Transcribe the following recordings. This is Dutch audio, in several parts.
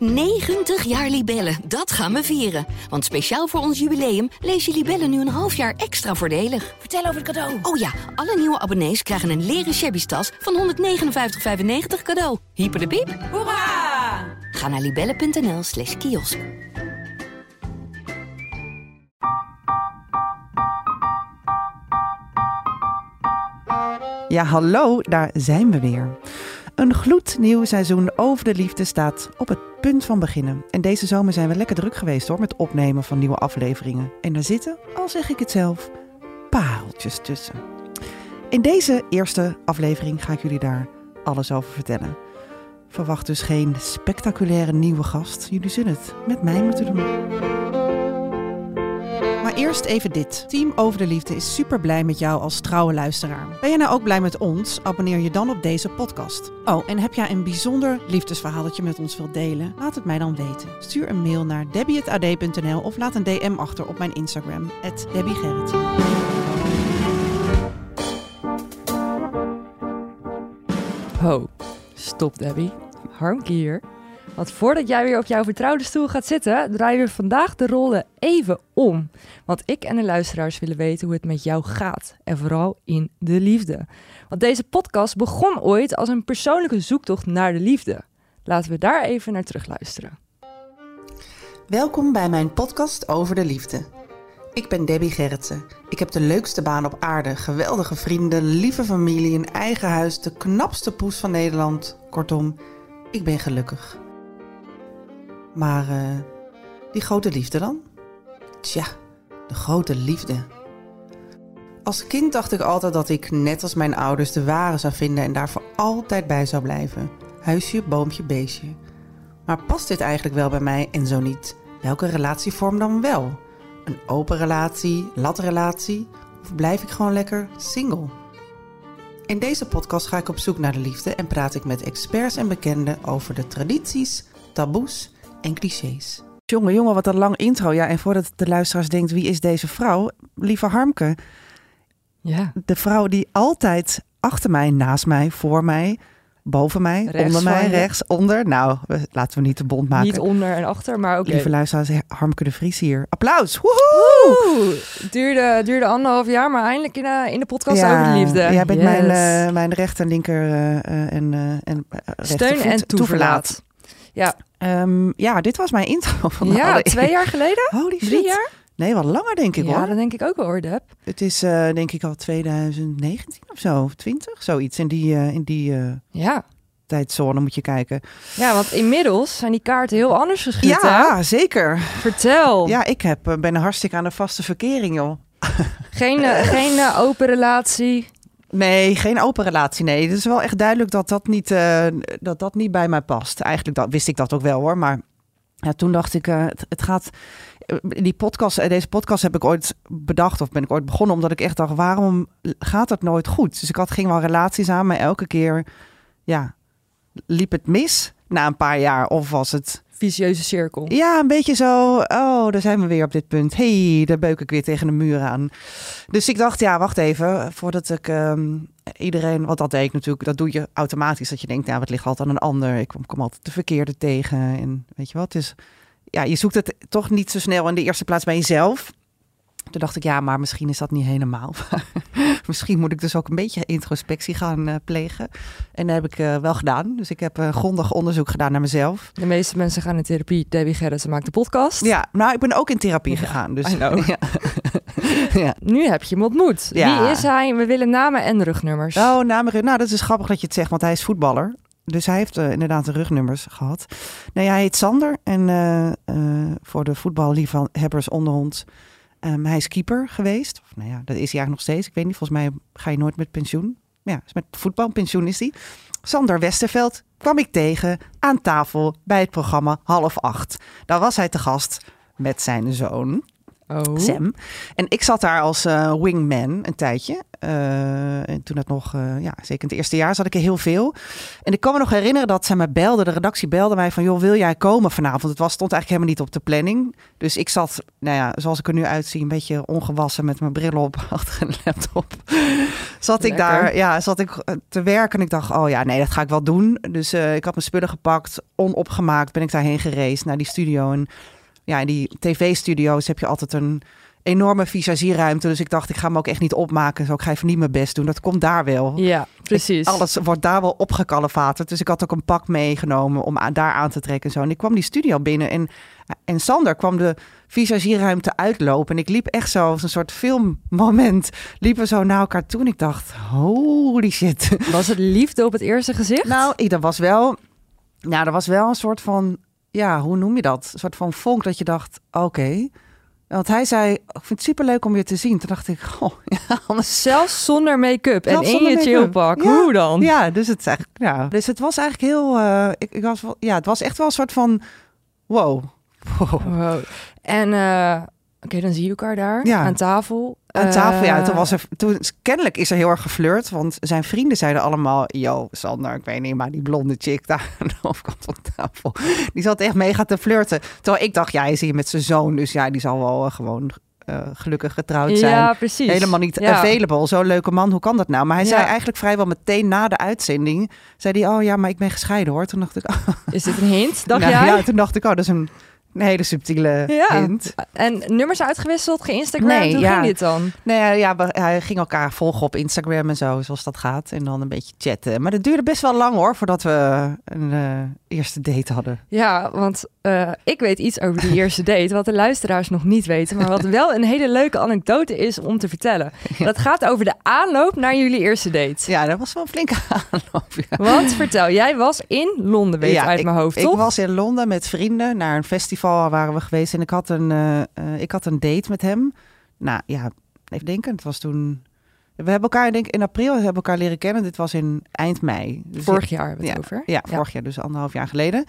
90 jaar Libellen, dat gaan we vieren. Want speciaal voor ons jubileum lees je Libellen nu een half jaar extra voordelig. Vertel over het cadeau. Oh ja, alle nieuwe abonnees krijgen een leren shabby tas van 159,95 cadeau. Hyper de piep. Hoera! Ga naar libellen.nl slash kiosk. Ja, hallo, daar zijn we weer. Een gloednieuw seizoen over de liefde staat op het punt van beginnen. En deze zomer zijn we lekker druk geweest hoor, met opnemen van nieuwe afleveringen. En daar zitten, al zeg ik het zelf, pareltjes tussen. In deze eerste aflevering ga ik jullie daar alles over vertellen. Verwacht dus geen spectaculaire nieuwe gast. Jullie zullen het met mij moeten doen. Maar eerst even dit. Team Over de Liefde is super blij met jou als trouwe luisteraar. Ben je nou ook blij met ons? Abonneer je dan op deze podcast. Oh, en heb jij een bijzonder liefdesverhaal dat je met ons wilt delen? Laat het mij dan weten. Stuur een mail naar debbie.ad.nl of laat een DM achter op mijn Instagram, debbiegerrit. Ho, stop Debbie. Harmke hier. Want voordat jij weer op jouw vertrouwde stoel gaat zitten, draaien we vandaag de rollen even om. Want ik en de luisteraars willen weten hoe het met jou gaat. En vooral in de liefde. Want deze podcast begon ooit als een persoonlijke zoektocht naar de liefde. Laten we daar even naar terugluisteren. Welkom bij mijn podcast over de liefde. Ik ben Debbie Gerritsen. Ik heb de leukste baan op aarde, geweldige vrienden, lieve familie, een eigen huis, de knapste poes van Nederland. Kortom, ik ben gelukkig. Maar eh, die grote liefde dan? Tja, de grote liefde. Als kind dacht ik altijd dat ik, net als mijn ouders, de ware zou vinden en daar voor altijd bij zou blijven. Huisje, boompje, beestje. Maar past dit eigenlijk wel bij mij en zo niet? Welke relatievorm dan wel? Een open relatie, latrelatie? Of blijf ik gewoon lekker single? In deze podcast ga ik op zoek naar de liefde en praat ik met experts en bekenden over de tradities, taboes en clichés. Jongen, jongen, wat een lang intro. Ja, en voordat de luisteraars denkt, wie is deze vrouw? Lieve Harmke, Ja, de vrouw die altijd achter mij, naast mij, voor mij, boven mij, Rechts onder mij, rechts, onder. Nou, we- laten we niet te bond maken. niet onder en achter, maar oké. Lieve luisteraars, Harmke de Vries hier. Applaus! Woehoe! Duurde, duurde anderhalf jaar, maar eindelijk in de, in de podcast over de liefde. Jij bent Yes. mijn, eh, mijn rechter, linker eh, en, en Steun en toeverlaat. Ja, Ehm, ja, dit was mijn intro van de ja twee jaar geleden? Holy shit. Drie jaar? Nee, wat langer denk ik ja, hoor. dat denk ik ook wel hoor, Deb. Het is eh, denk ik al 2019 of zo, of 20, zoiets. In die, eh, in die eh, Ja. tijdzone moet je kijken. ja, want inmiddels zijn die kaarten heel anders geschud, hè? Ja, zeker. Vertel. Ja, ik heb, ben hartstikke aan de vaste verkering, joh. Geen, geen open relatie. Nee, geen open relatie. Nee, het is wel echt duidelijk dat dat niet, eh, dat dat niet bij mij past. Eigenlijk dat, wist ik dat ook wel hoor. Maar ja, toen dacht ik, eh, het, gaat. eh, Die podcast, deze podcast heb ik ooit bedacht of ben ik ooit begonnen omdat ik echt dacht, waarom gaat het nooit goed? Dus ik had ging wel relaties aan, maar elke keer, ja, liep het mis na een paar jaar of was het Vicieuze cirkel. ja, een beetje zo. Oh, daar zijn we weer op dit punt. hey, daar beuk ik weer tegen de muur aan. Dus ik dacht, ja, wacht even. Voordat ik ehm, iedereen. Want dat deed ik natuurlijk. Dat doe je automatisch. Dat je denkt, ja, het ligt altijd aan een ander. Ik kom, kom altijd de verkeerde tegen. En weet je wat? Dus ja, je zoekt het toch niet zo snel in de eerste plaats bij jezelf. Toen dacht ik, ja, maar misschien is dat niet helemaal. misschien moet ik dus ook een beetje introspectie gaan eh, plegen. En dat heb ik eh, wel gedaan. Dus ik heb grondig onderzoek gedaan naar mezelf. De meeste mensen gaan in therapie. Debbie Gerritsen maakt de podcast. Ja, nou, ik ben ook in therapie gegaan. Dus ja. ja. Nu heb je hem ontmoet. Ja. Wie is hij? We willen namen en rugnummers. Oh, namen, nou, dat is grappig dat je het zegt, want hij is voetballer. Dus hij heeft eh, inderdaad de rugnummers gehad. Nee, hij heet Sander en voor de voetballiefhebbers onder ons. Ehm, hij is keeper geweest. Of, nou ja, dat is hij eigenlijk nog steeds. Ik weet niet, volgens mij ga je nooit met pensioen. Ja, met voetbalpensioen is hij. Sander Westerveld kwam ik tegen aan tafel bij het programma Half Acht. Daar was hij te gast met zijn zoon. Oh. Sam. En ik zat daar als eh, wingman een tijdje. Eh, en toen het nog, eh, ja, zeker in het eerste jaar zat ik er heel veel. En ik kan me nog herinneren dat zij mij belde, de redactie belde mij van, joh, wil jij komen vanavond? Het was, stond eigenlijk helemaal niet op de planning. Dus ik zat, nou ja, zoals ik er nu uitzie, een beetje ongewassen met mijn bril op achter een laptop. zat ik daar, ja, zat ik te werken en ik dacht, oh ja, nee, dat ga ik wel doen. Dus ik had mijn spullen gepakt, onopgemaakt, ben ik daarheen gereisd naar die studio. En ja, in die tv-studio's heb je altijd een enorme visagieruimte. Dus ik dacht, ik ga me ook echt niet opmaken. Zo, ik ga even niet mijn best doen. Dat komt daar wel. Ja, precies. alles wordt daar wel opgekalefaterd. Dus ik had ook een pak meegenomen om aan, daar aan te trekken. En, zo. en ik kwam die studio binnen en, en Sander kwam de visagieruimte uitlopen. En ik liep echt zo, als een soort filmmoment, liepen zo naar elkaar toe. En ik dacht, holy shit. Was het liefde op het eerste gezicht? Nou, ik, dat was wel... Nou, er was wel een soort van ja, hoe noem je dat? Een soort van vonk dat je dacht, oké. Want hij zei, ik vind het superleuk om je te zien. Toen dacht ik, oh, ja, anders... Zelfs zonder make-up en in je chillpak. Ja, hoe dan? Ja, dus het, eigenlijk, ja. dus het was eigenlijk heel... Uh, ik, ik, was, ja, het was echt wel een soort van, wow. wow. En uh, Oké, dan zie je elkaar daar ja. aan tafel. Aan tafel, ja. Toen eh, was er, toen, kennelijk is er heel erg geflirt, want zijn vrienden zeiden allemaal, yo, Sander, ik weet niet, maar die blonde chick daar aan de overkant van de tafel, die zat echt mega te flirten. Terwijl ik dacht, ja, hij is hier met zijn zoon, dus ja, die zal wel uh, gewoon uh, gelukkig getrouwd zijn. Ja, precies. Helemaal niet ja. available. Zo'n leuke man, hoe kan dat nou? Maar hij zei eigenlijk vrijwel meteen na de uitzending, zei hij, oh ja, maar ik ben gescheiden hoor. Toen dacht ik, oh. is dit een hint, dacht nou, jij? Ja, toen dacht ik, oh, dat is een een hele subtiele ja. hint. En nummers uitgewisseld, geïnstagram, nee, hoe ja. ging dit dan? Nee, ja, hij ging elkaar volgen op Instagram en zo, zoals dat gaat. En dan een beetje chatten. Maar dat duurde best wel lang hoor, voordat we een uh, eerste date hadden. Ja, want uh, ik weet iets over die eerste date, wat de luisteraars nog niet weten. Maar wat wel een hele leuke anekdote is om te vertellen. Ja. Dat gaat over de aanloop naar jullie eerste date. Ja, dat was wel een flinke aanloop. Ja. Want vertel, jij was in Londen, weet je uit mijn hoofd, toch? Ik was in Londen met vrienden naar een festival waren we geweest en ik had een, uh, ik had een date met hem. Nou ja, even denken, het was toen... We hebben elkaar, denk ik, in april hebben elkaar leren kennen. Dit was in eind mei. Dus vorig jaar hebben we het over. Ja, vorig jaar, dus anderhalf jaar geleden.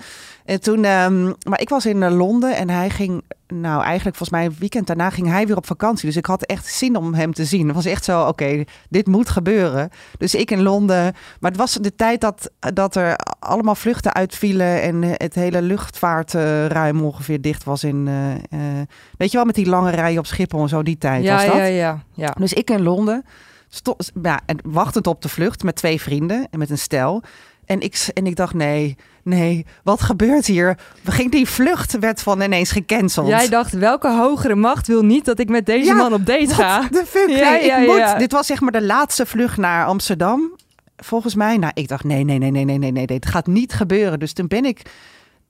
En toen, um, maar ik was in uh, Londen en hij ging, nou eigenlijk volgens mij een weekend daarna ging hij weer op vakantie. Dus ik had echt zin om hem te zien. Het was echt zo, oké, dit moet gebeuren. Dus ik in Londen. Maar het was de tijd dat, dat er allemaal vluchten uitvielen en het hele luchtvaartruim ongeveer dicht was in, uh, uh, weet je wel, met die lange rijen op Schiphol en zo, die tijd ja, was dat. Ja, ja, ja. Dus ik in Londen, stond, ja, en wachtend op de vlucht met twee vrienden en met een stel. En ik, en ik dacht, nee, nee, wat gebeurt hier? Ging die vlucht werd van ineens gecanceld. Jij dacht, welke hogere macht wil niet dat ik met deze man op date ga? De fuck? Ja, ja, ik moet. Dit was zeg maar de laatste vlucht naar Amsterdam. Volgens mij. Nou, ik dacht, nee, nee, nee, nee, nee, nee, nee, dit gaat niet gebeuren. Dus toen ben ik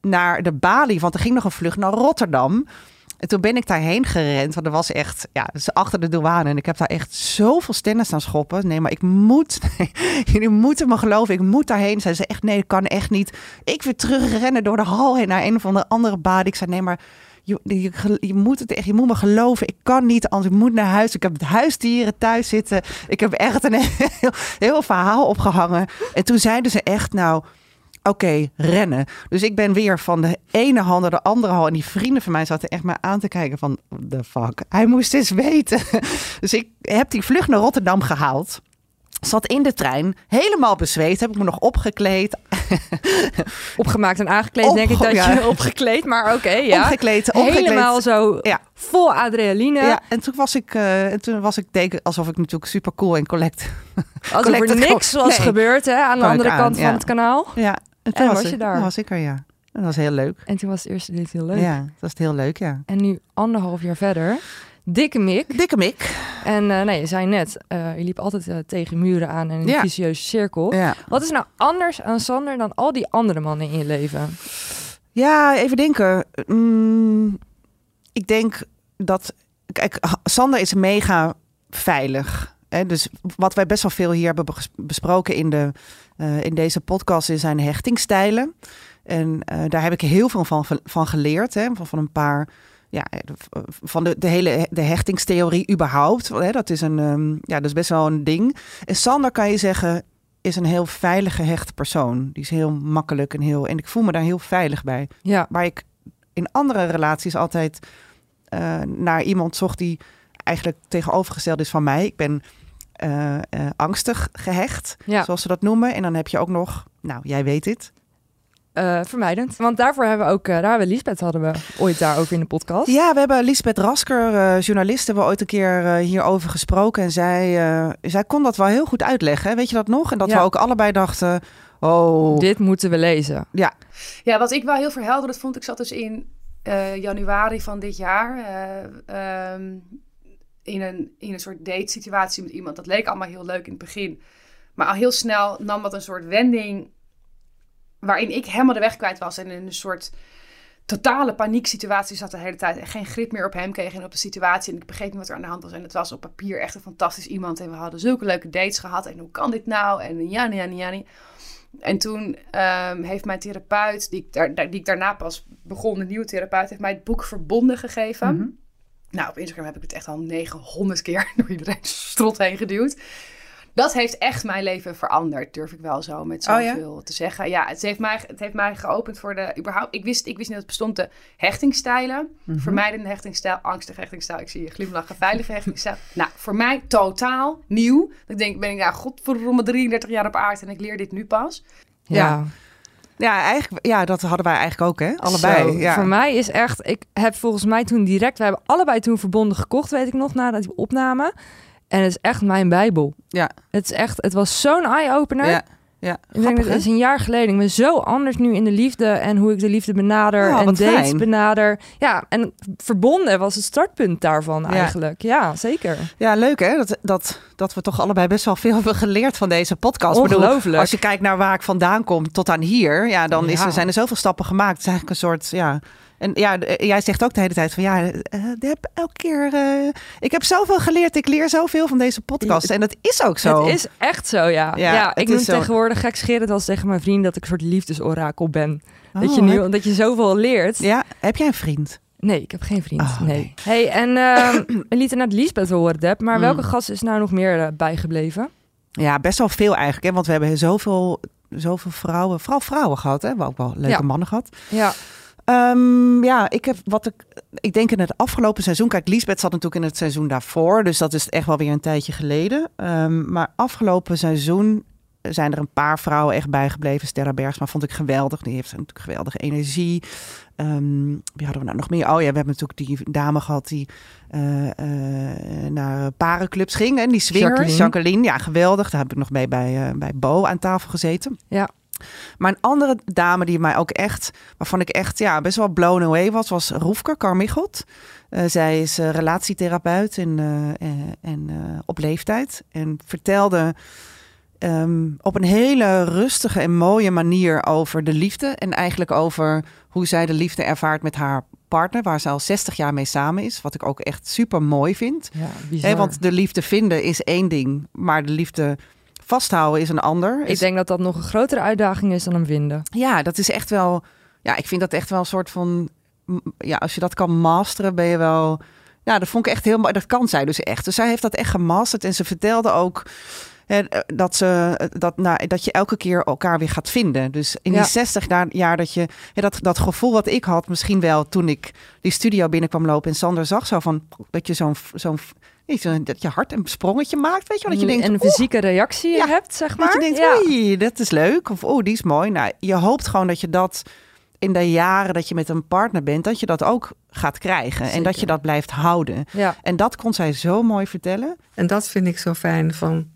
naar de Bali, want er ging nog een vlucht naar Rotterdam. En toen ben ik daarheen gerend, want er was echt, ja, dus achter de douane. En ik heb daar echt zoveel stennis staan schoppen. Nee, maar ik moet, jullie moeten me geloven, ik moet daarheen. Zij ze echt, nee, dat kan echt niet. Ik weer terugrennen door de hal heen naar een of de andere baan. Ik zei, nee, maar je, je, je, moet het echt, je moet me geloven. Ik kan niet, anders ik moet naar huis. Ik heb het huisdieren thuis zitten. Ik heb echt een heel, heel verhaal opgehangen. En toen zeiden ze echt, nou oké, rennen. Dus ik ben weer van de ene hand naar de andere hand. En die vrienden van mij zaten echt maar aan te kijken van, the fuck. Hij moest eens weten. Dus ik heb die vlucht naar Rotterdam gehaald. Zat in de trein, helemaal bezweet. Heb ik me nog opgekleed. Opgemaakt en aangekleed, denk ik dat je opgekleed. Maar oké, ja. Opgekleed, opgekleed. Helemaal zo ja. vol adrenaline. Ja, en toen was ik, uh, toen was ik denk, alsof ik natuurlijk super cool en collect. Alsof er niks was nee. gebeurd hè, aan de andere kant van het kanaal. Ja, en toen was, was, je daar. was ik er, ja. En dat was heel leuk. En toen was het eerste date heel leuk. Ja, dat was heel leuk, ja. En nu anderhalf jaar verder. Dikke mik. Dikke mik. En uh, nee, je zei net, uh, je liep altijd uh, tegen muren aan en in een ja. vicieuze cirkel. Ja. Wat is nou anders aan Sander dan al die andere mannen in je leven? Ja, even denken. Mm, ik denk dat... Kijk, Sander is mega veilig. Hè? Dus wat wij best wel veel hier hebben besproken in, de, in deze podcast... zijn hechtingstijlen. En daar heb ik heel veel van, van geleerd. Hè? Van, van een paar ja, van de, de hele de hechtingstheorie überhaupt. Hè, dat is een um, ja, dat is best wel een ding. En Sander kan je zeggen is een heel veilig gehechte persoon. Die is heel makkelijk en heel en ik voel me daar heel veilig bij. Ja. Waar ik in andere relaties altijd uh, naar iemand zocht die eigenlijk tegenovergesteld is van mij. Ik ben eh, eh, angstig gehecht, Ja. zoals ze dat noemen. En dan heb je ook nog, nou, jij weet dit. Eh, vermijdend. Want daarvoor hebben we ook, eh, daar hebben we Lisbeth hadden we ooit daarover in de podcast. Ja, we hebben Lisbeth Rasker, eh, journalist, hebben we ooit een keer eh, hierover gesproken. En zij, eh, zij kon dat wel heel goed uitleggen. hè. Weet je dat nog? En dat Ja. we ook allebei dachten, oh, Dit moeten we lezen. ja, Ja, wat ik wel heel verhelderend vond, ik zat dus in eh, januari van dit jaar eh, ehm, in, een, in een soort date situatie met iemand. Dat leek allemaal heel leuk in het begin. Maar al heel snel nam dat een soort wending waarin ik helemaal de weg kwijt was en in een soort totale panieksituatie zat de hele tijd en geen grip meer op hem kreeg en op de situatie. En ik begreep niet wat er aan de hand was. En het was op papier echt een fantastisch iemand. En we hadden zulke leuke dates gehad. En hoe kan dit nou? En ja, ja, ja, ja. En toen ehm, heeft mijn therapeut, die ik, daar, daar- die ik daarna pas begon, een nieuwe therapeut, heeft mij het boek Verbonden gegeven. Mhm. Nou, op Instagram heb ik het echt al 900 keer door iedereen strot heen geduwd. Dat heeft echt mijn leven veranderd, durf ik wel zo met Oh ja? zoveel te zeggen. Ja, het heeft, mij, het heeft mij geopend voor de... Überhaupt, ik, wist, ik wist niet dat het bestond de hechtingstijlen. Mhm. Vermijdende hechtingstijl, angstige hechtingstijl. Ik zie je glimlachen, veilige hechtingstijl. nou, voor mij totaal nieuw. Ik denk, ben ik nou godverdomme 33 jaar op aarde en ik leer dit nu pas. Ja. ja, eigenlijk, ja, dat hadden wij eigenlijk ook, hè? Allebei. Zo, ja. Voor mij is echt, ik heb volgens mij toen direct, we hebben allebei toen verbonden gekocht, weet ik nog, na die opname. En het is echt mijn bijbel. Ja. Het is echt, het was zo'n eye-opener. ja, ja. Ik denk dat het is een jaar geleden. Ik ben zo anders nu in de liefde en hoe ik de liefde benader Oh, en dates fijn. benader. Ja, en verbonden was het startpunt daarvan Ja. eigenlijk. Ja, zeker. Ja, leuk hè? Dat, dat, dat we toch allebei best wel veel hebben geleerd van deze podcast. Bedoel, Ongelooflijk. als je kijkt naar waar ik vandaan kom tot aan hier, ja, dan is er, zijn er zoveel stappen gemaakt. Het is eigenlijk een soort, ja. En ja, eh, jij zegt ook de hele tijd van ja, ik heb elke keer, eh, ik heb zoveel geleerd, ik leer zoveel van deze podcast. En dat is ook zo. Het is echt zo, ja. Ja, Ja, ik noem zo. tegenwoordig gekscherend als tegen mijn vriend dat ik een soort liefdesorakel ben. dat, Oh, je nu, heb- dat je zoveel leert. Ja, heb jij een vriend? Nee, ik heb geen vriend. Oh, nee. nee. Hey, en ehm, we lieten net Liesbeth horen, Deb. Maar Mm. welke gast is nou nog meer bijgebleven? Ja, best wel veel eigenlijk, hè? want we hebben zoveel, zoveel vrouwen, vooral vrouwen gehad, hè? We ook wel leuke Ja. mannen gehad. Ja, Ehm, ja, ik heb wat ik. Ik denk in het afgelopen seizoen. Kijk, Liesbeth zat natuurlijk in het seizoen daarvoor. Dus dat is echt wel weer een tijdje geleden. Ehm, maar afgelopen seizoen zijn er een paar vrouwen echt bijgebleven. Sterra Bergsma vond ik geweldig. Die heeft natuurlijk geweldige energie. Ehm, wie hadden we nou nog meer? Oh ja, we hebben natuurlijk die dame gehad die eh, eh, naar parenclubs ging. En die swinger, Jacqueline. Jacqueline. Ja, geweldig. Daar heb ik nog mee bij, eh, bij Bo aan tafel gezeten. ja. Maar een andere dame die mij ook echt, waarvan ik echt ja, best wel blown away was, was Roefke Carmichelt. Eh, zij is eh, relatietherapeut en, eh, en op leeftijd. En vertelde ehm, op een hele rustige en mooie manier over de liefde. En eigenlijk over hoe zij de liefde ervaart met haar partner, waar ze al 60 jaar mee samen is. Wat ik ook echt super mooi vind. ja want de liefde vinden is één ding, maar de liefde vasthouden is een ander. ik denk dat dat nog een grotere uitdaging is dan hem vinden. ja, dat is echt wel. Ja, ik vind dat echt wel een soort van. Ja, als je dat kan masteren, ben je wel. Ja, dat vond ik echt heel mooi. Dat kan zij dus echt. Dus zij heeft dat echt gemasterd. En ze vertelde ook dat, ze, eh, dat, nou, dat je elke keer elkaar weer gaat vinden. Dus in Ja. die 60 jaar- dat je. hè, dat, dat gevoel wat ik had, misschien wel toen ik die studio binnenkwam lopen en Sander zag, zo van dat je zo'n. zo'n niet zo- dat je hart een sprongetje maakt, weet je wel? Dat je denkt, en een "Oeh, fysieke reactie Ja, hebt, zeg dat maar. je denkt, ja. oei, dat is leuk. Of oh, die is mooi. Nou, je hoopt gewoon dat je dat in de jaren dat je met een partner bent, dat je dat ook gaat krijgen. En dat je dat blijft houden. ja. En dat kon zij zo mooi vertellen. En dat vind ik zo fijn van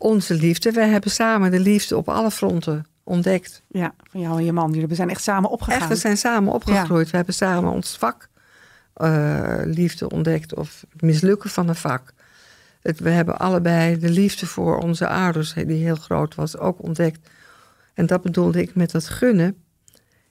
onze liefde. Wij hebben samen de liefde op alle fronten ontdekt. Ja, van jou en je man. Jullie zijn echt samen opgegaan. Echt, we zijn samen opgegroeid. We hebben samen ons vak eh, liefde ontdekt of het mislukken van een vak. Het, we hebben allebei de liefde voor onze ouders, die heel groot was, ook ontdekt. En dat bedoelde ik met dat gunnen.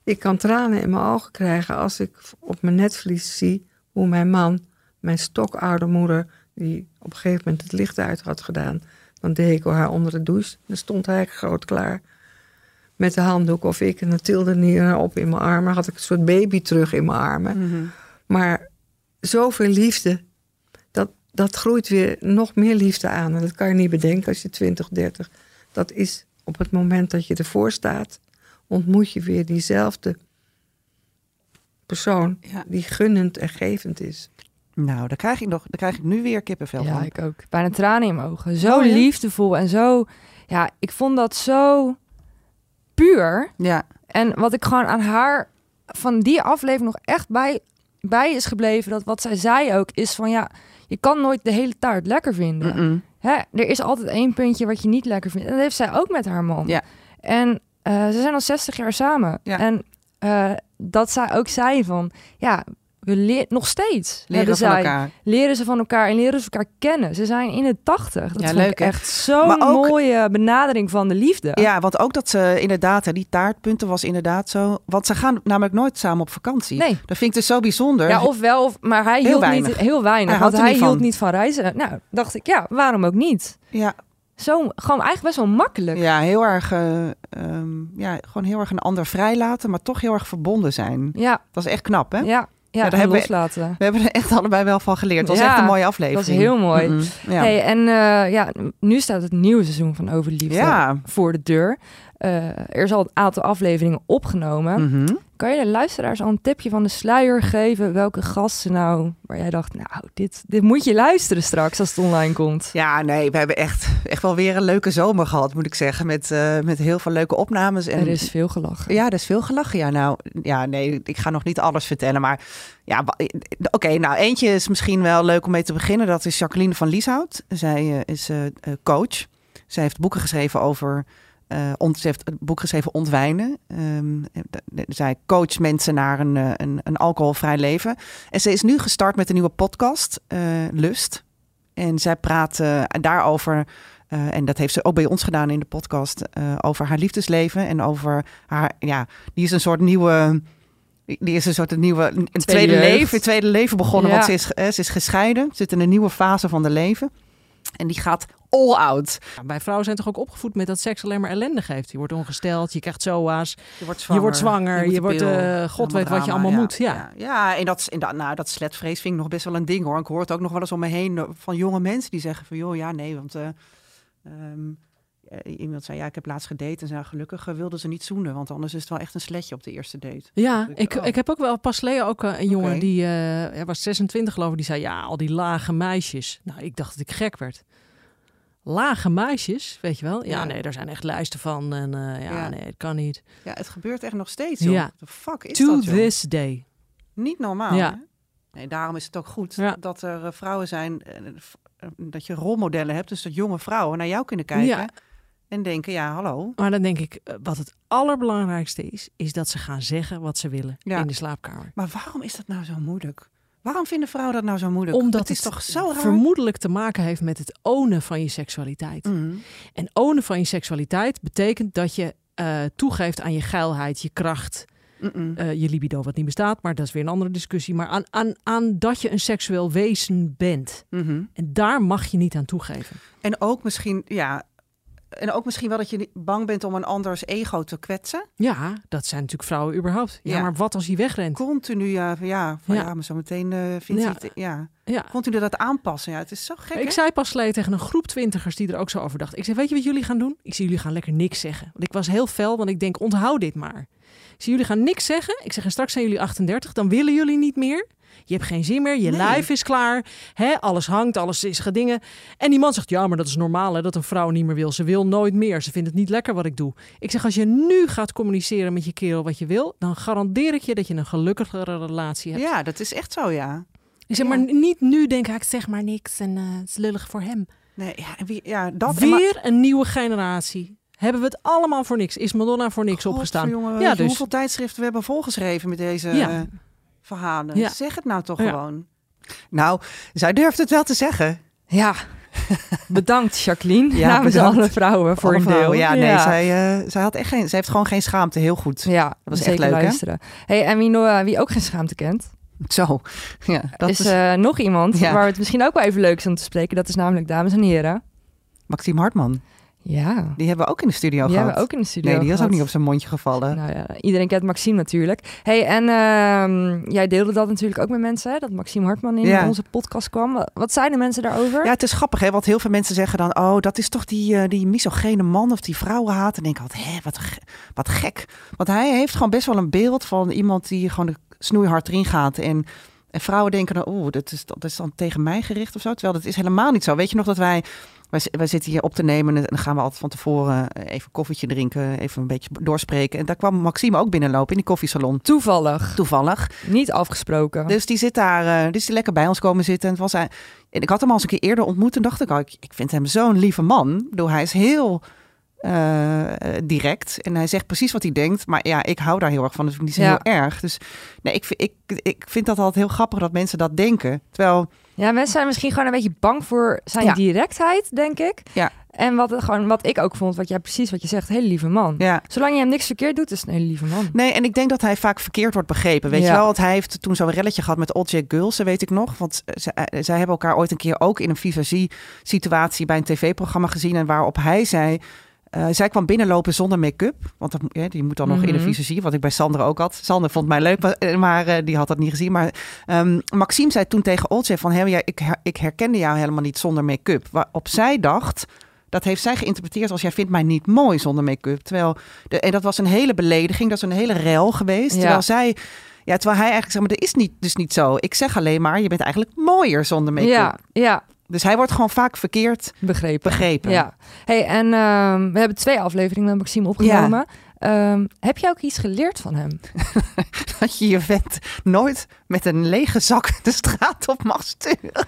Ik kan tranen in mijn ogen krijgen als ik op mijn netvlies zie hoe mijn man, mijn stokoude moeder, die op een gegeven moment het licht uit had gedaan, dan deed ik haar onder de douche. Dan stond hij groot klaar met de handdoek of ik. En dan tilde hij haar op in mijn armen. Had ik een soort baby terug in mijn armen. Mhm. Maar zoveel liefde, dat, dat groeit weer nog meer liefde aan. En dat kan je niet bedenken als je 20, 30. Dat is op het moment dat je ervoor staat, ontmoet je weer diezelfde persoon Ja. die gunnend en gevend is. Nou, daar krijg ik, nog, daar krijg ik nu weer kippenvel Ja, van. ik ook. Bijna tranen in mijn ogen. Zo Oh, ja? liefdevol en zo... Ja, ik vond dat zo puur. Ja, En wat ik gewoon aan haar van die aflevering nog echt bij, bij is gebleven... dat wat zij zei ook is van ja... je kan nooit de hele taart lekker vinden. Hè, er is altijd één puntje wat je niet lekker vindt. En dat heeft zij ook met haar man. Ja. En eh, ze zijn al 60 jaar samen. Ja. En eh, dat zij ook zei van... ja, we leren nog steeds. leren hebben van zij, elkaar. Leren ze van elkaar en leren ze elkaar kennen. Ze zijn in de 80. Dat Ja, vond leuk, ik echt zo'n ook- mooie benadering van de liefde. Ja, want ook dat ze inderdaad, die taartpunten was inderdaad zo. Want ze gaan namelijk nooit samen op vakantie. Nee. Dat vind ik dus zo bijzonder. Ja, of wel, of, maar hij Heel hield weinig. niet heel weinig. Hij want hij hield van. niet van reizen. Nou, dacht ik, ja, waarom ook niet? ja, Zo, gewoon eigenlijk best wel makkelijk. ja, heel erg, eh, ehm, ja, gewoon heel erg een ander vrijlaten, maar toch heel erg verbonden zijn. Ja, Dat is echt knap, hè? ja, ja, daar en hebben we- loslaten. We hebben er echt allebei wel van geleerd. Het was Ja, echt een mooie aflevering. dat is heel mooi. Ja. Hey, en eh, ja, nu staat het nieuwe seizoen van Overliefde ja. voor de deur. Eh, er is al een aantal afleveringen opgenomen. Mhm. Kan je de luisteraars al een tipje van de sluier geven? Welke gasten nou, waar jij dacht, nou, dit, dit moet je luisteren straks als het online komt. Ja, nee, we hebben echt, echt wel weer een leuke zomer gehad, moet ik zeggen. Met, eh, met heel veel leuke opnames. En Er is veel gelachen. Ja, er is veel gelachen. Ja, nou, ja, nee, ik ga nog niet alles vertellen. Maar ja, wa- oké, nou, eentje is misschien wel leuk om mee te beginnen. Dat is Jacqueline van Lieshout. Zij eh, is eh, eh, coach. Zij heeft boeken geschreven over. Eh, ont, heeft een boek geschreven Ontwijnen. Ehm, zij coacht mensen naar een, eh, een, een alcoholvrij leven. En ze is nu gestart met een nieuwe podcast, eh, Lust. En zij praat daarover. en dat heeft ze ook bij ons gedaan in de podcast. over haar liefdesleven en over haar. Ja, die is een soort nieuwe. Die is een soort een nieuwe. Een tweede, jeugd. leven. Een tweede leven begonnen. Ja. Want ze is, ze is gescheiden. Zit in een nieuwe fase van de leven. En die gaat all out. Wij vrouwen zijn toch ook opgevoed met dat seks alleen maar ellende geeft. Je wordt ongesteld, je krijgt SOA's, Je wordt je wordt zwanger, je wordt, eh, god weet wat je allemaal ja. moet. Ja. Ja, ja en, dat, en dat, nou, dat sletvrees vind ik nog best wel een ding hoor. Ik hoor het ook nog wel eens om me heen van jonge mensen die zeggen van joh, ja nee, want eh, ehm, eh, iemand zei ja, ik heb laatst gedate en zei gelukkig wilden ze niet zoenen, want anders is het wel echt een sletje op de eerste date. Ja, Ik- ik, oh. ik heb ook wel pas geleden ook een jongen die hij was 26 geloof ik, die zei ja, al die lage meisjes. Nou, ik dacht dat ik gek werd. Lage meisjes, weet je wel? Ja, Ja. nee, daar zijn echt lijsten van en eh, ja, Ja. nee, het kan niet. Ja, het gebeurt echt nog steeds joh. Ja. The fuck is to dat joh? this day. Niet normaal. Ja. hè? Nee, daarom is het ook goed Ja. dat er eh, vrouwen zijn, eh, dat je rolmodellen hebt, dus dat jonge vrouwen naar jou kunnen kijken Ja. en denken ja, hallo. Maar dan denk ik, wat het allerbelangrijkste is, is dat ze gaan zeggen wat ze willen Ja. in de slaapkamer. Maar waarom is dat nou zo moeilijk? Waarom vinden vrouwen dat nou zo moeilijk? Omdat het is toch zo raar? vermoedelijk te maken heeft met het ownen van je seksualiteit. Mhm. En ownen van je seksualiteit betekent dat je eh, toegeeft aan je geilheid, je kracht, Mm-mm. eh, je libido, wat niet bestaat, maar dat is weer een andere discussie. Maar aan, aan, aan dat je een seksueel wezen bent. Mhm. En daar mag je niet aan toegeven. En ook misschien, ja, en ook misschien wel dat je bang bent om een anders ego te kwetsen. Ja, dat zijn natuurlijk vrouwen überhaupt. Ja, Ja. maar wat als hij wegrent? Continu, ja, ja, van, Ja. ja. maar zo meteen eh vindt Ja. hij het, ja. Ja. Continu dat aanpassen, ja, het is zo gek, Ik hè? zei pas geleden tegen een groep twintigers die er ook zo over dacht. Ik zei, weet je wat jullie gaan doen? Ik zie jullie gaan lekker niks zeggen. Want ik was heel fel, want ik denk, onthoud dit maar. Ik zie jullie gaan niks zeggen. Ik zeg, en straks zijn jullie 38, dan willen jullie niet meer. Je hebt geen zin meer, je Nee. lijf is klaar. Hè? Alles hangt, alles is gedingen. En die man zegt, ja, maar dat is normaal hè, dat een vrouw niet meer wil. Ze wil nooit meer, ze vindt het niet lekker wat ik doe. Ik zeg, als je nu gaat communiceren met je kerel wat je wil... dan garandeer ik je dat je een gelukkigere relatie hebt. Ja, dat is echt zo, ja. Ik zeg, Ja. maar niet nu denken, ik zeg maar niks en eh, het is lullig voor hem. Nee, ja, wie, ja dat maar- Weer een nieuwe generatie. Hebben we het allemaal voor niks? Is Madonna voor niks opgestaan? Ja, dus- hoeveel tijdschriften we hebben volgeschreven met deze Ja. Eh, verhalen. Ja. Zeg het nou toch Ja. gewoon. Nou, zij durft het wel te zeggen. Ja, bedankt Jacqueline. Ja, namens bedankt. alle vrouwen voor Alle een deel. vrouwen. Ja, nee, Zij, eh, zij, had echt geen, zij heeft gewoon geen schaamte. Heel goed. Ja, Dat was echt leuk, hè? luisteren. Hey, en wie, no- wie ook geen schaamte kent, Zo. Ja, dat is, is, eh, nog iemand Ja. waar het misschien ook wel even leuk is om te spreken. Dat is namelijk, dames en heren. Maxime Hartman. Ja, Die hebben we ook in de studio die gehad. hebben we ook in de studio nee, die is ook niet op zijn mondje gevallen. Nou ja, iedereen kent Maxime natuurlijk. Hey, en ehm, jij deelde dat natuurlijk ook met mensen, hè, dat Maxime Hartman in Ja. onze podcast kwam. Wat- zeiden mensen daarover? Ja, het is grappig, hè? Want heel veel mensen zeggen dan... oh, dat is toch die, eh, die misogene man of die vrouwenhaat. En denk ik altijd, hè, wat, ge- wat gek. Want hij heeft gewoon best wel een beeld van iemand... die gewoon de snoeihard erin gaat. En En vrouwen denken dan, oeh, dat is, dat is dan tegen mij gericht of zo. Terwijl dat is helemaal niet zo. Weet je nog dat wij, wij, wij zitten hier op te nemen en dan gaan we altijd van tevoren eh, even koffietje drinken, even een beetje doorspreken. En daar kwam Maxime ook binnenlopen in die koffiesalon. Toevallig. Toevallig. Niet afgesproken. Dus die zit daar, eh, dus die lekker bij ons komen zitten. En, het was hij, en ik had hem al eens een keer eerder ontmoet en dacht ik, al, ik, ik vind hem zo'n lieve man. Ik bedoel, hij is heel eh, direct en hij zegt precies wat hij denkt. Maar ja, ik hou daar heel erg van, dus ik vind Ja. heel erg. Dus nee, ik, vind- ik, ik vind dat altijd heel grappig dat mensen dat denken. Terwijl, Ja, mensen zijn misschien gewoon een beetje bang voor zijn Ja. directheid, denk ik. Ja. En wat, het gewoon, wat ik ook vond, wat jij precies wat je zegt, hele lieve man. ja. Zolang je hem niks verkeerd doet, is het een hele lieve man. Nee, en ik denk dat hij vaak verkeerd wordt begrepen. Weet Ja. je wel, want hij heeft toen zo'n relletje gehad met Olje Gulsen, weet ik nog. Want eh, zij, zij hebben elkaar ooit een keer ook in een visagie-situatie bij een tv-programma gezien. En waarop hij zei, eh, zij kwam binnenlopen zonder make-up. Want dat, ja, die moet dan nog in een Mhm. visagie, wat ik bij Sander ook had. Sander vond mij leuk, maar, eh, maar eh, die had dat niet gezien. Maar ehm, Maxime zei toen tegen Olje van, hé, ja, ik, her- ik herkende jou helemaal niet zonder make-up. Waarop zij dacht... Dat heeft zij geïnterpreteerd als jij vindt mij niet mooi zonder make-up. Terwijl de, en dat was een hele belediging, dat is een hele rel geweest. Ja. Terwijl zij, ja, terwijl hij eigenlijk zeg maar, dat is niet, dus niet zo. Ik zeg alleen maar, je bent eigenlijk mooier zonder make-up. Ja, ja, Dus hij wordt gewoon vaak verkeerd begrepen. begrepen. Ja. Hey, en ehm, we hebben twee afleveringen met Maxime opgenomen. Ehm, heb jij ook iets geleerd van hem? Dat je je vent nooit met een lege zak de straat op mag sturen.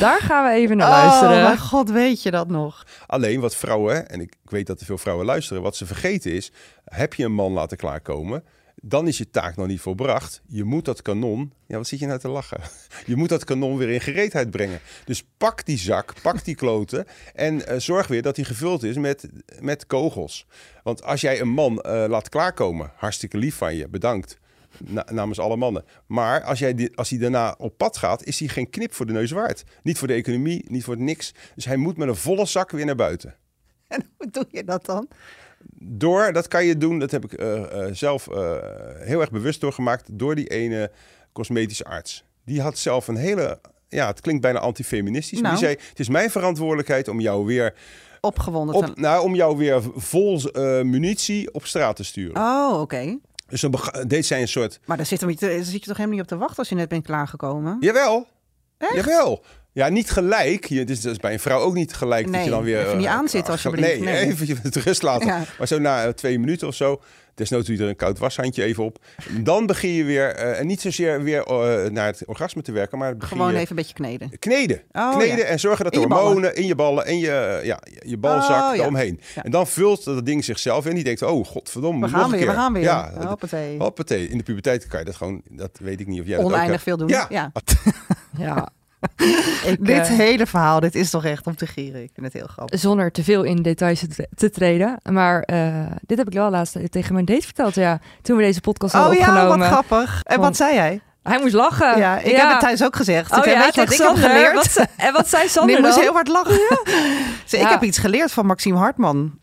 Daar gaan we even naar Oh, luisteren. mijn god, weet je dat nog? Alleen wat vrouwen, en ik, ik weet dat er veel vrouwen luisteren, wat ze vergeten is, heb je een man laten klaarkomen, dan is je taak nog niet volbracht. Je moet dat kanon, ja wat zit je nou te lachen? Je moet dat kanon weer in gereedheid brengen. Dus pak die zak, pak die kloten en eh, zorg weer dat die gevuld is met, met kogels. Want als jij een man eh, laat klaarkomen, hartstikke lief van je, bedankt. Na- namens alle mannen. Maar als, jij die, als hij daarna op pad gaat, is hij geen knip voor de neus waard. Niet voor de economie, niet voor niks. Dus hij moet met een volle zak weer naar buiten. En hoe doe je dat dan? Door, dat kan je doen, dat heb ik eh, eh, zelf eh, heel erg bewust doorgemaakt, door die ene cosmetische arts. Die had zelf een hele, ja, het klinkt bijna antifeministisch, maar die Nou. zei, het is mijn verantwoordelijkheid om jou weer, Opgewonden. op, te- nou, om jou weer vol munitie op straat te sturen. Oh, oké. Dus dan deed zij een soort, Maar daar zit, hem niet, daar zit je toch helemaal niet op te wachten als je net bent klaargekomen? jawel, jawel. Ja, niet gelijk. Je, dus dat is bij een vrouw ook niet gelijk dat je dan weer... even niet eh, aanzitten ach, alsjeblieft. Nee, Nee. even het rust laten. Ja. Maar zo na eh, twee minuten of zo, desnoods doe je er een koud washandje even op. Dan begin je weer, eh, en niet zozeer weer naar het orgasme te werken, maar begin Gewoon je even een beetje kneden. kneden. Oh, kneden ja. en zorgen dat de je ballen. hormonen in je ballen en je, ja, je balzak Oh. Ja. En dan vult dat ding zichzelf in. Die denkt, oh godverdomme, We nog gaan een weer, keer. we gaan weer. Ja, Hoppatee. hoppatee. In de puberteit kan je dat gewoon, dat weet ik niet of jij dat ook Oneindig hebt. veel doen. Ja. ja. Ja. Ik, Dit eh, hele verhaal, dit is toch echt om te gieren. Ik vind het heel grappig. zonder te veel in details te, tre- te treden. Maar eh, dit heb ik wel laatst tegen mijn date verteld, ja. Toen we deze podcast hadden Oh ja, opgenomen. wat grappig. En wat zei jij? Hij moest lachen. Ja, ik heb het thuis ook gezegd. Oh ik, ja, weet je wat ik heb geleerd? Wat en wat zei Sander Nee, moest heel hard lachen. Zeg, Ik Ja. heb iets geleerd van Maxime Hartman.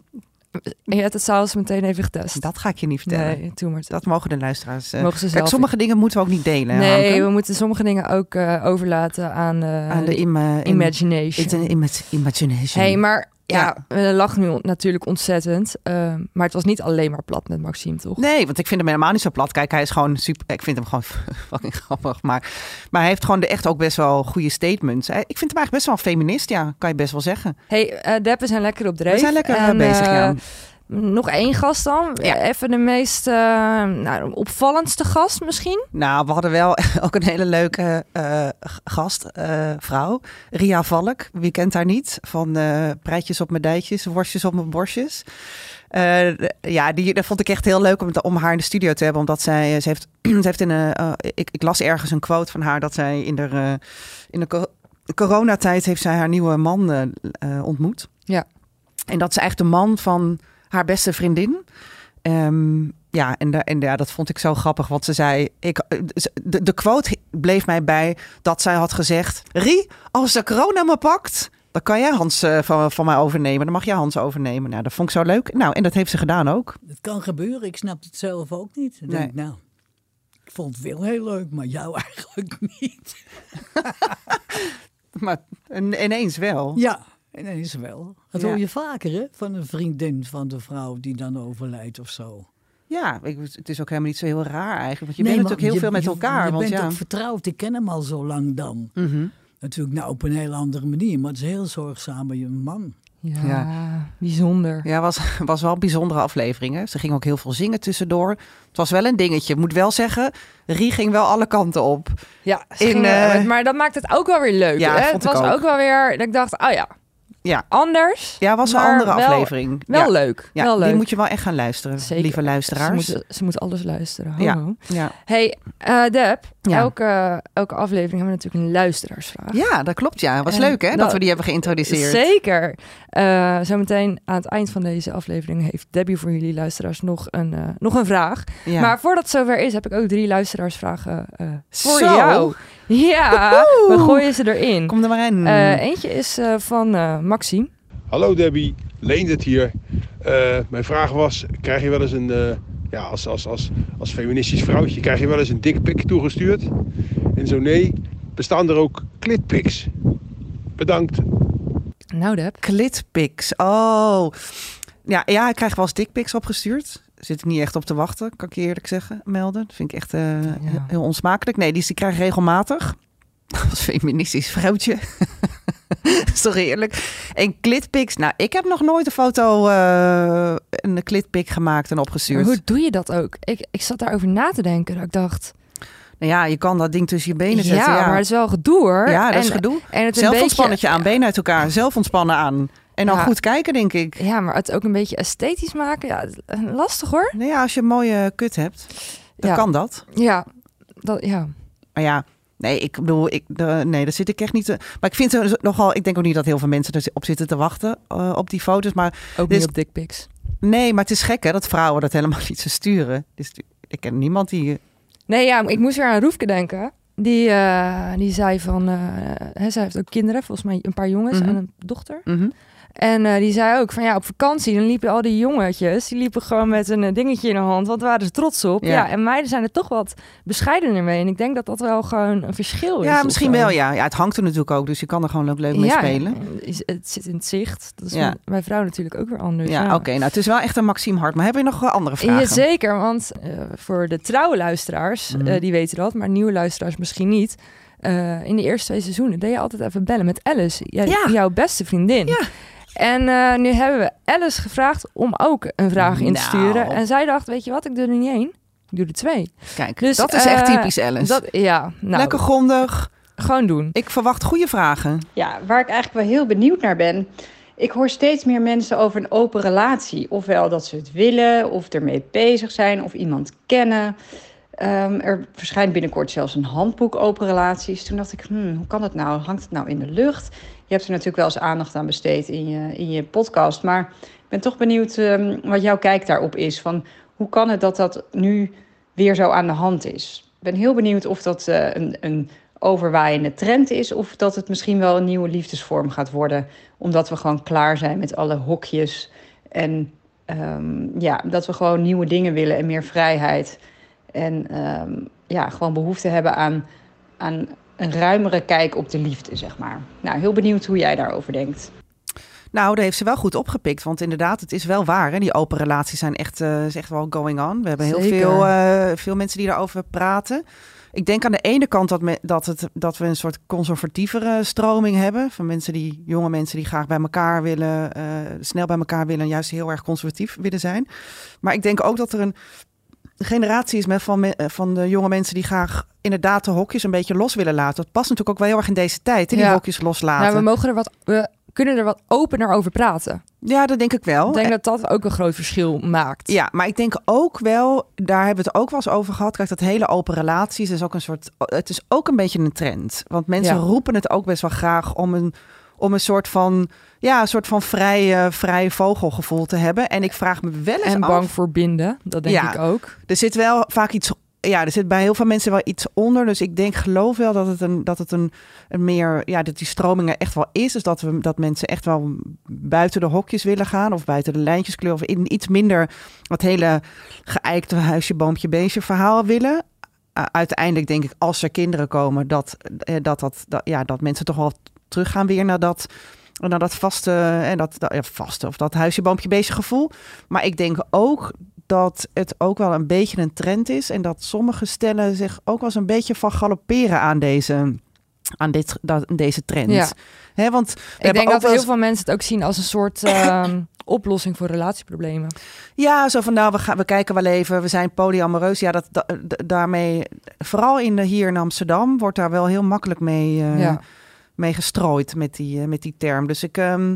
Je hebt het s'avonds meteen even getest. Dat ga ik je niet vertellen. Nee, doe maar. Dat mogen de luisteraars. eh, Mogen ze kijk, zelf sommige dingen moeten we ook niet delen. Nee, Hanke. we moeten sommige dingen ook eh, overlaten aan, eh, Aan de im- imagination. Ima- imagination. hey, maar ja, Ja. we lachen nu natuurlijk ontzettend. eh, maar het was niet alleen maar plat met Maxime, toch? Nee, want ik vind hem helemaal niet zo plat. Kijk, hij is gewoon super. Ik vind hem gewoon fucking grappig. Maar, maar hij heeft gewoon de echt ook best wel goede statements. Ik vind hem eigenlijk best wel een feminist, ja, kan je best wel zeggen. hey, eh Deb, we zijn lekker op dreef. We zijn lekker eh, En, bezig, eh, ja. Nog één gast dan. Ja. Even de meest eh, nou, opvallendste gast misschien. Nou, we hadden wel ook een hele leuke g- gast, eh, vrouw. Ria Valk, wie kent haar niet? Van breitjes op mijn dijtjes, worstjes op mijn borstjes. Ja, die, dat vond ik echt heel leuk om, om haar in de studio te hebben. Omdat zij, ze heeft, ze heeft in een, eh, ik, ik las ergens een quote van haar dat zij in de, eh, in de co- coronatijd heeft zij haar nieuwe man ontmoet. Ja. En dat is eigenlijk de man van haar beste vriendin. Ehm, ja, en, da- en ja, dat vond ik zo grappig. Want ze zei, ik, eh, de, de quote bleef mij bij dat zij had gezegd... Rie, als de corona me pakt, dan kan jij Hans eh, van, van mij overnemen. Dan mag jij Hans overnemen. Nou, dat vond ik zo leuk. Nou, en dat heeft ze gedaan ook. Het kan gebeuren, ik snap het zelf ook niet. Ik Nee. denk, nou, ik vond het wel heel leuk, maar jou eigenlijk niet. Maar in- ineens wel. Ja, ineens wel. Dat Ja. hoor je vaker, hè? Van een vriendin van de vrouw die dan overlijdt of zo. Ja, ik, het is ook helemaal niet zo heel raar eigenlijk. Want je Nee, bent natuurlijk heel je- veel met je- elkaar. Je want bent ja. ook vertrouwd. Ik ken hem al zo lang dan. Mhm. Natuurlijk nou op een heel andere manier. Maar het is heel zorgzaam bij je man. Ja, Ja. bijzonder. Ja, was, was wel een bijzondere aflevering. Hè? Ze ging ook heel veel zingen tussendoor. Het was wel een dingetje. Ik moet wel zeggen, Rie ging wel alle kanten op. Ja, ze In, gingen- eh, maar dat maakt het ook wel weer leuk. Ja, hè? vond Het ik was ook. ook. wel weer dat ik dacht, oh ja, Ja, anders. ja was een andere wel- aflevering. Wel ja. leuk. Ja, wel leuk. die moet je wel echt gaan luisteren, Zeker. lieve Ze luisteraars. moet, ze moet alles luisteren. Ja. Hey, eh Deb, elke, elke aflevering hebben we natuurlijk een luisteraarsvraag. ja, dat klopt. Ja, was En leuk hè, dat dat- we die hebben geïntroduceerd. Zeker. Eh, zometeen aan het eind van deze aflevering heeft Debbie voor jullie luisteraars nog een, eh, nog een vraag. Maar voordat het zover is, heb ik ook drie luisteraarsvragen voor Zo. jou. Ja, we gooien ze erin. Kom er maar in. Eh, eentje is eh, van eh Maxime. Hallo Debbie, Leendert hier. Eh, mijn vraag was, krijg je wel eens een, eh, ja, als, als, als, als feministisch vrouwtje, krijg je wel eens een dikpik toegestuurd? En zo nee, bestaan er ook klitpics? Bedankt. Nou, Deb. Klitpics. Oh. Ja, ja, ik krijg wel eens dickpics opgestuurd. Zit ik niet echt op te wachten, kan ik je eerlijk zeggen, melden. Dat vind ik echt eh, heel, heel onsmakelijk. Nee, die, die krijg ik regelmatig. Als feministisch vrouwtje. Sorry, eerlijk. En klitpics. Nou, ik heb nog nooit een foto, eh, een klitpic gemaakt en Maar opgestuurd. hoe doe je dat ook? Ik, ik zat daarover na te denken. Dat ik dacht, Nou ja, je kan dat ding tussen je benen zetten. Ja, maar het is wel gedoe hoor. ja dat is gedoe. En het een Zelfontspannertje beetje, aan, benen uit elkaar. Zelf ontspannen aan. En dan Ja. goed kijken, denk ik. Ja, maar het ook een beetje esthetisch maken. Ja, eh, lastig hoor. Nou ja, als je een mooie kut hebt, dan Ja. kan dat. Ja, dat, ja. Maar ja, nee, ik bedoel, ik, de, nee, daar zit ik echt niet te... Maar ik vind er nogal... Ik denk ook niet dat heel veel mensen erop zitten te wachten eh, op die foto's. Maar Ook Dus- niet op dickpics. nee, maar het is gek hè, dat vrouwen dat helemaal niet zo sturen. Dus ik ken niemand die... Nee, ja, ik moest weer aan Roefke denken. Die, eh, die zei van... eh hè, zij heeft ook kinderen, volgens mij een paar jongens Mhm. en een dochter. Mhm. En eh, die zei ook van ja, op vakantie dan liepen al die jongetjes, die liepen gewoon met een eh, dingetje in de hand. Wat waren ze trots op? Ja. Ja. en meiden zijn er toch wat bescheidener mee. En ik denk dat dat wel gewoon een verschil is. Ja, misschien wel, ja. ja. Het hangt er natuurlijk ook, dus je kan er gewoon ook leuk mee ja, spelen. Het zit in het zicht. Dat is Ja. bij vrouwen natuurlijk ook weer anders. Ja, oké. Nou, het is wel echt een Maxime Hart. Maar hebben we nog andere vragen? Jazeker, want eh, voor de trouwe luisteraars, Mhm. die weten dat, maar nieuwe luisteraars misschien niet. In de eerste twee seizoenen deed je altijd even bellen met Alice, jouw beste vriendin. Ja. En eh, nu hebben we Alice gevraagd om ook een vraag in te Nou. sturen. En zij dacht, weet je wat, ik doe er niet één, ik doe er twee. Kijk, Dus, dat is echt eh, typisch Alice. Dat, ja, nou, Lekker grondig. gewoon doen. Ik verwacht goede vragen. Ja, waar ik eigenlijk wel heel benieuwd naar ben. Ik hoor steeds meer mensen over een open relatie. Ofwel dat ze het willen, of ermee bezig zijn, of iemand kennen. Ehm, er verschijnt binnenkort zelfs een handboek open relaties. Toen dacht ik, hmm, hoe kan dat nou? Hangt het nou in de lucht? Je hebt er natuurlijk wel eens aandacht aan besteed in je, in je podcast. Maar ik ben toch benieuwd ehm, wat jouw kijk daarop is. Van hoe kan het dat dat nu weer zo aan de hand is? Ik ben heel benieuwd of dat eh, een, een overwaaiende trend is... of dat het misschien wel een nieuwe liefdesvorm gaat worden... omdat we gewoon klaar zijn met alle hokjes... en ehm, ja, dat we gewoon nieuwe dingen willen en meer vrijheid... en ehm, ja, gewoon behoefte hebben aan, aan een ruimere kijk op de liefde, zeg maar. Nou, heel benieuwd hoe jij daarover denkt. Nou, daar heeft ze wel goed opgepikt. Want inderdaad, het is wel waar. Hè? Die open relaties zijn echt, eh, is echt wel going on. We hebben heel Zeker. veel, eh, veel mensen die daarover praten. Ik denk aan de ene kant dat, me, dat, het, dat we een soort conservatievere stroming hebben. Van mensen die, jonge mensen die graag bij elkaar willen, eh, snel bij elkaar willen en juist heel erg conservatief willen zijn. Maar ik denk ook dat er een generatie is met van, me- eh, van de jonge mensen die graag inderdaad de hokjes een beetje los willen laten. Dat past natuurlijk ook wel heel erg in deze tijd, die Ja. hokjes loslaten. Nou, we mogen er wat, we kunnen er wat opener over praten. Ja, dat denk ik wel. Ik denk dat dat ook een groot verschil maakt. Ja, maar ik denk ook wel, daar hebben we het ook wel eens over gehad. Kijk, dat hele open relaties is ook een soort, het is ook een beetje een trend. Want mensen Ja. roepen het ook best wel graag om een, om een soort van, ja, een soort van vrij, vrij vogelgevoel te hebben. En ik vraag me wel eens En af, bang voor binden, dat denk Ja. ik ook. er zit wel vaak iets, ja, er zit bij heel veel mensen wel iets onder. Dus ik denk, geloof wel dat het een, dat het een, een meer, ja, dat die stroming er echt wel is. Dus dat we, dat mensen echt wel buiten de hokjes willen gaan of buiten de lijntjeskleur of in iets minder dat hele geëikte huisje, boompje, beestje verhaal willen. Uiteindelijk denk ik, als er kinderen komen, dat, eh, dat, dat, dat, ja, dat mensen toch wel teruggaan weer naar dat, naar dat vaste, en dat, dat ja, vaste of dat huisje, boompje, beestje gevoel. Maar ik denk ook dat het ook wel een beetje een trend is. En dat sommige stellen zich ook wel eens een beetje van galopperen aan deze, aan dit, dat, deze trend. Ja. Want Ik denk dat heel veel mensen het ook zien als een soort ehm, oplossing voor relatieproblemen. Ja, zo van nou, we, gaan, we kijken wel even, we zijn polyamoreus. Ja, dat, da- da- daarmee, vooral in de, hier in Amsterdam, wordt daar wel heel makkelijk mee, eh, Ja. Mee gestrooid met die, eh, met die term. Dus ik, ehm,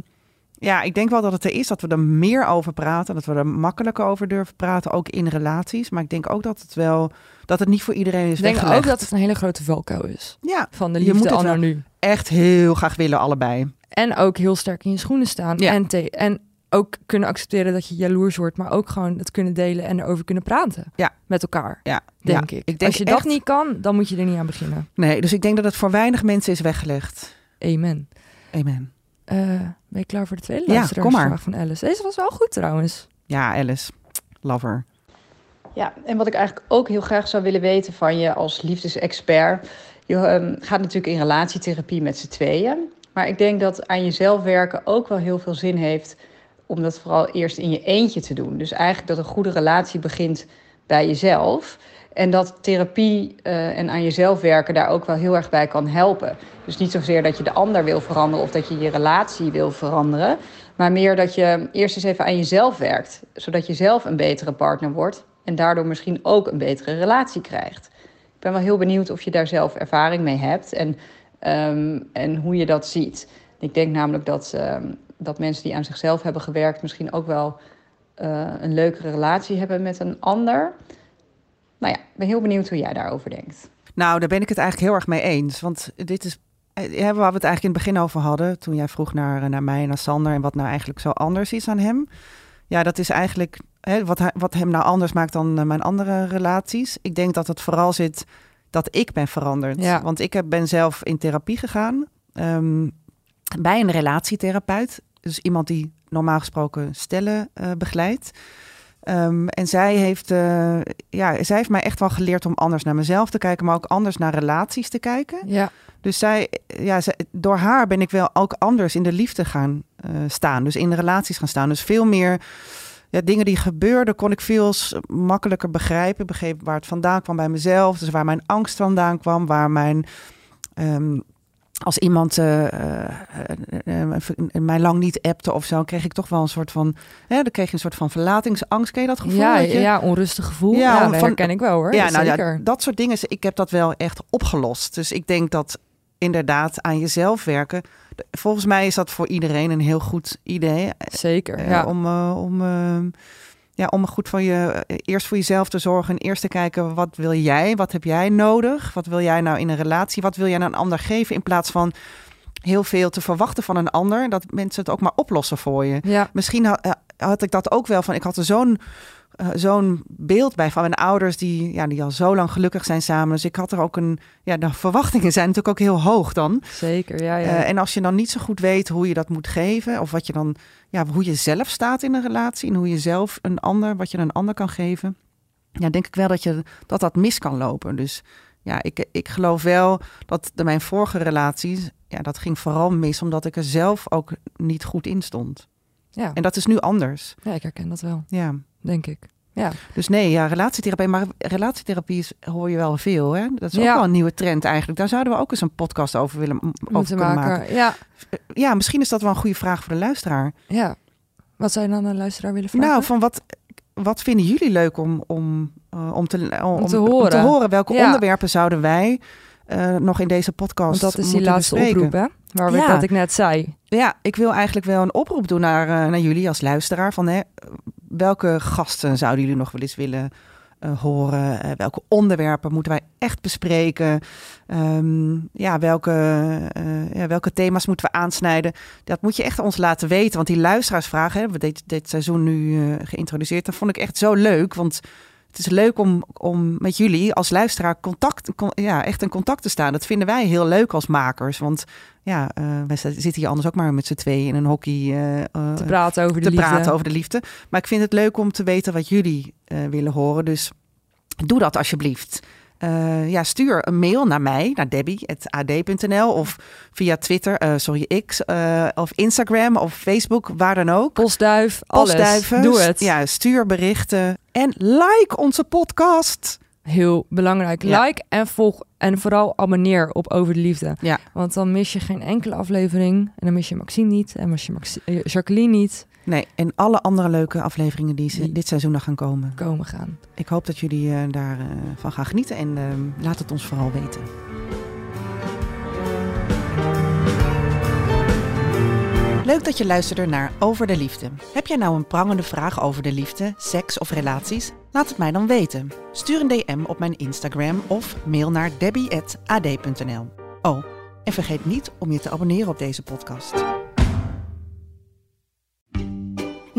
ja, ik denk wel dat het er is, dat we er meer over praten, dat we er makkelijker over durven praten, ook in relaties. Maar ik denk ook dat het wel, dat het niet voor iedereen is Ik denk weggelegd. ook dat het een hele grote valkuil is. Ja, Van de je liefde moet het anno wel nu. echt heel graag willen, allebei. En ook heel sterk in je schoenen staan. Ja. En, te- en ook kunnen accepteren dat je jaloers wordt, maar ook gewoon het kunnen delen en erover kunnen praten. Ja. Met elkaar, Ja, denk ja. ik. Ik denk Als je dat niet kan, dan moet je er niet aan beginnen. Nee, dus ik denk dat het voor weinig mensen is weggelegd. Amen. Amen. Eh, ben je klaar voor de tweede Ja, kom maar. van Alice? Deze was wel goed trouwens. Ja, Alice, lover. Ja, en wat ik eigenlijk ook heel graag zou willen weten van je als liefdesexpert. Je ehm, gaat natuurlijk in relatietherapie met z'n tweeën. Maar ik denk dat aan jezelf werken ook wel heel veel zin heeft om dat vooral eerst in je eentje te doen. Dus eigenlijk dat een goede relatie begint bij jezelf. En dat therapie eh, en aan jezelf werken daar ook wel heel erg bij kan helpen. Dus niet zozeer dat je de ander wil veranderen of dat je je relatie wil veranderen. Maar meer dat je eerst eens even aan jezelf werkt. Zodat je zelf een betere partner wordt. En daardoor misschien ook een betere relatie krijgt. Ik ben wel heel benieuwd of je daar zelf ervaring mee hebt. En, ehm, en hoe je dat ziet. Ik denk namelijk dat, ehm, dat mensen die aan zichzelf hebben gewerkt. misschien ook wel eh, een leukere relatie hebben met een ander. Nou ja, ik ben heel benieuwd hoe jij daarover denkt. Nou, daar ben ik het eigenlijk heel erg mee eens. Want dit is eh, waar we het eigenlijk in het begin over hadden. Toen jij vroeg naar, eh, naar mij en naar Sander. En wat nou eigenlijk zo anders is aan hem. Ja, dat is eigenlijk hè, wat, wat hem nou anders maakt dan mijn andere relaties. Ik denk dat het vooral zit dat ik ben veranderd. Ja. Want ik heb, ben zelf in therapie gegaan. ehm, bij een relatietherapeut. Dus iemand die normaal gesproken stellen eh, begeleidt. Ehm, en zij heeft, eh, ja, zij heeft mij echt wel geleerd om anders naar mezelf te kijken, maar ook anders naar relaties te kijken. Ja, Dus zij, ja, zij, door haar ben ik wel ook anders in de liefde gaan eh, staan. Dus in de relaties gaan staan. Dus veel meer ja, dingen die gebeurden, kon ik veel makkelijker begrijpen. Begreep waar het vandaan kwam bij mezelf. Dus waar mijn angst vandaan kwam, waar mijn. ehm, als iemand eh, eh, eh, mij lang niet appte of zo, kreeg ik toch wel een soort van. Hè, dan kreeg je een soort van verlatingsangst. Ken je dat gevoel? ja, dat je- ja, onrustig gevoel. Ja, Ja, dat van- herken ik wel hoor. ja, nou Zeker. ja, dat soort dingen. Ik heb dat wel echt opgelost. Dus ik denk dat inderdaad aan jezelf werken. Volgens mij is dat voor iedereen een heel goed idee. Zeker, ja. om, om, eh, ja, om goed van je, eh, eerst voor jezelf te zorgen. En eerst te kijken, wat wil jij? Wat heb jij nodig? Wat wil jij nou in een relatie? Wat wil jij aan een ander geven? In plaats van heel veel te verwachten van een ander. Dat mensen het ook maar oplossen voor je. Ja, Misschien eh, had ik dat ook wel van. Ik had er zo'n eh, zo'n beeld bij van mijn ouders die, ja, die al zo lang gelukkig zijn samen. Dus ik had er ook een. Ja, de verwachtingen zijn natuurlijk ook heel hoog dan. zeker. Ja, ja. En als je dan niet zo goed weet hoe je dat moet geven, of wat je dan, ja, hoe je zelf staat in een relatie en hoe je zelf een ander, wat je een ander kan geven, ja, denk ik wel dat je dat dat mis kan lopen. Dus ja, ik, ik geloof wel dat de, mijn vorige relaties, ja, dat ging vooral mis omdat ik er zelf ook niet goed in stond. ja. En dat is nu anders. ja, ik herken dat wel, Ja. denk ik. Ja, Dus nee, ja, relatietherapie. Maar relatietherapie is, hoor je wel veel, hè? Dat is ook wel een nieuwe trend eigenlijk. Daar zouden we ook eens een podcast over willen over kunnen maken. maken. Ja, Ja, misschien is dat wel een goede vraag voor de luisteraar. ja. Wat zou je dan de luisteraar willen vragen? Nou, van wat, wat vinden jullie leuk om, om, eh, om, te, om, te horen. Welke Ja. onderwerpen zouden wij eh, nog in deze podcast Want dat is die laatste bespreken? oproep, hè? Waar Ja. dat ik net zei. Ja, ik wil eigenlijk wel een oproep doen naar, eh, naar jullie als luisteraar. Van, hè, welke gasten zouden jullie nog wel eens willen eh, horen? Eh, welke onderwerpen moeten wij echt bespreken? Ehm, ja, welke, eh, ja, welke thema's moeten we aansnijden? Dat moet je echt ons laten weten. Want die luisteraarsvragen hebben we dit, dit seizoen nu geïntroduceerd. Dat vond ik echt zo leuk. Want het is leuk om, om met jullie als luisteraar contact, con- ja, echt in contact te staan. Dat vinden wij heel leuk als makers. Want ja, eh, wij zi- zitten hier anders ook maar met z'n tweeën in een hockey eh, eh, Te praten over de te liefde. praten over de liefde. Maar ik vind het leuk om te weten wat jullie willen horen. Dus doe dat alsjeblieft. Eh, ja, stuur een mail naar mij, naar debbie.ad.nl of via Twitter, eh, sorry, X eh, of Instagram of Facebook, waar dan ook. Postduif, alles. Postduiven. Doe het. Ja, stuur berichten en like onze podcast. Heel belangrijk. Ja. Like en volg en vooral abonneer op Over de Liefde. Ja. Want dan mis je geen enkele aflevering. En dan mis je Maxine niet. En mis je Max Jacqueline niet. Nee, en alle andere leuke afleveringen die, ze- Die- dit seizoen nog gaan komen. Komen gaan. Ik hoop dat jullie eh, daarvan van gaan genieten en eh, laat het ons vooral weten. Leuk dat je luisterde naar Over de Liefde. Heb jij nou een prangende vraag over de liefde, seks of relaties? Laat het mij dan weten. Stuur een DM op mijn Instagram of mail naar debbie.ad.nl. Oh, en vergeet niet om je te abonneren op deze podcast.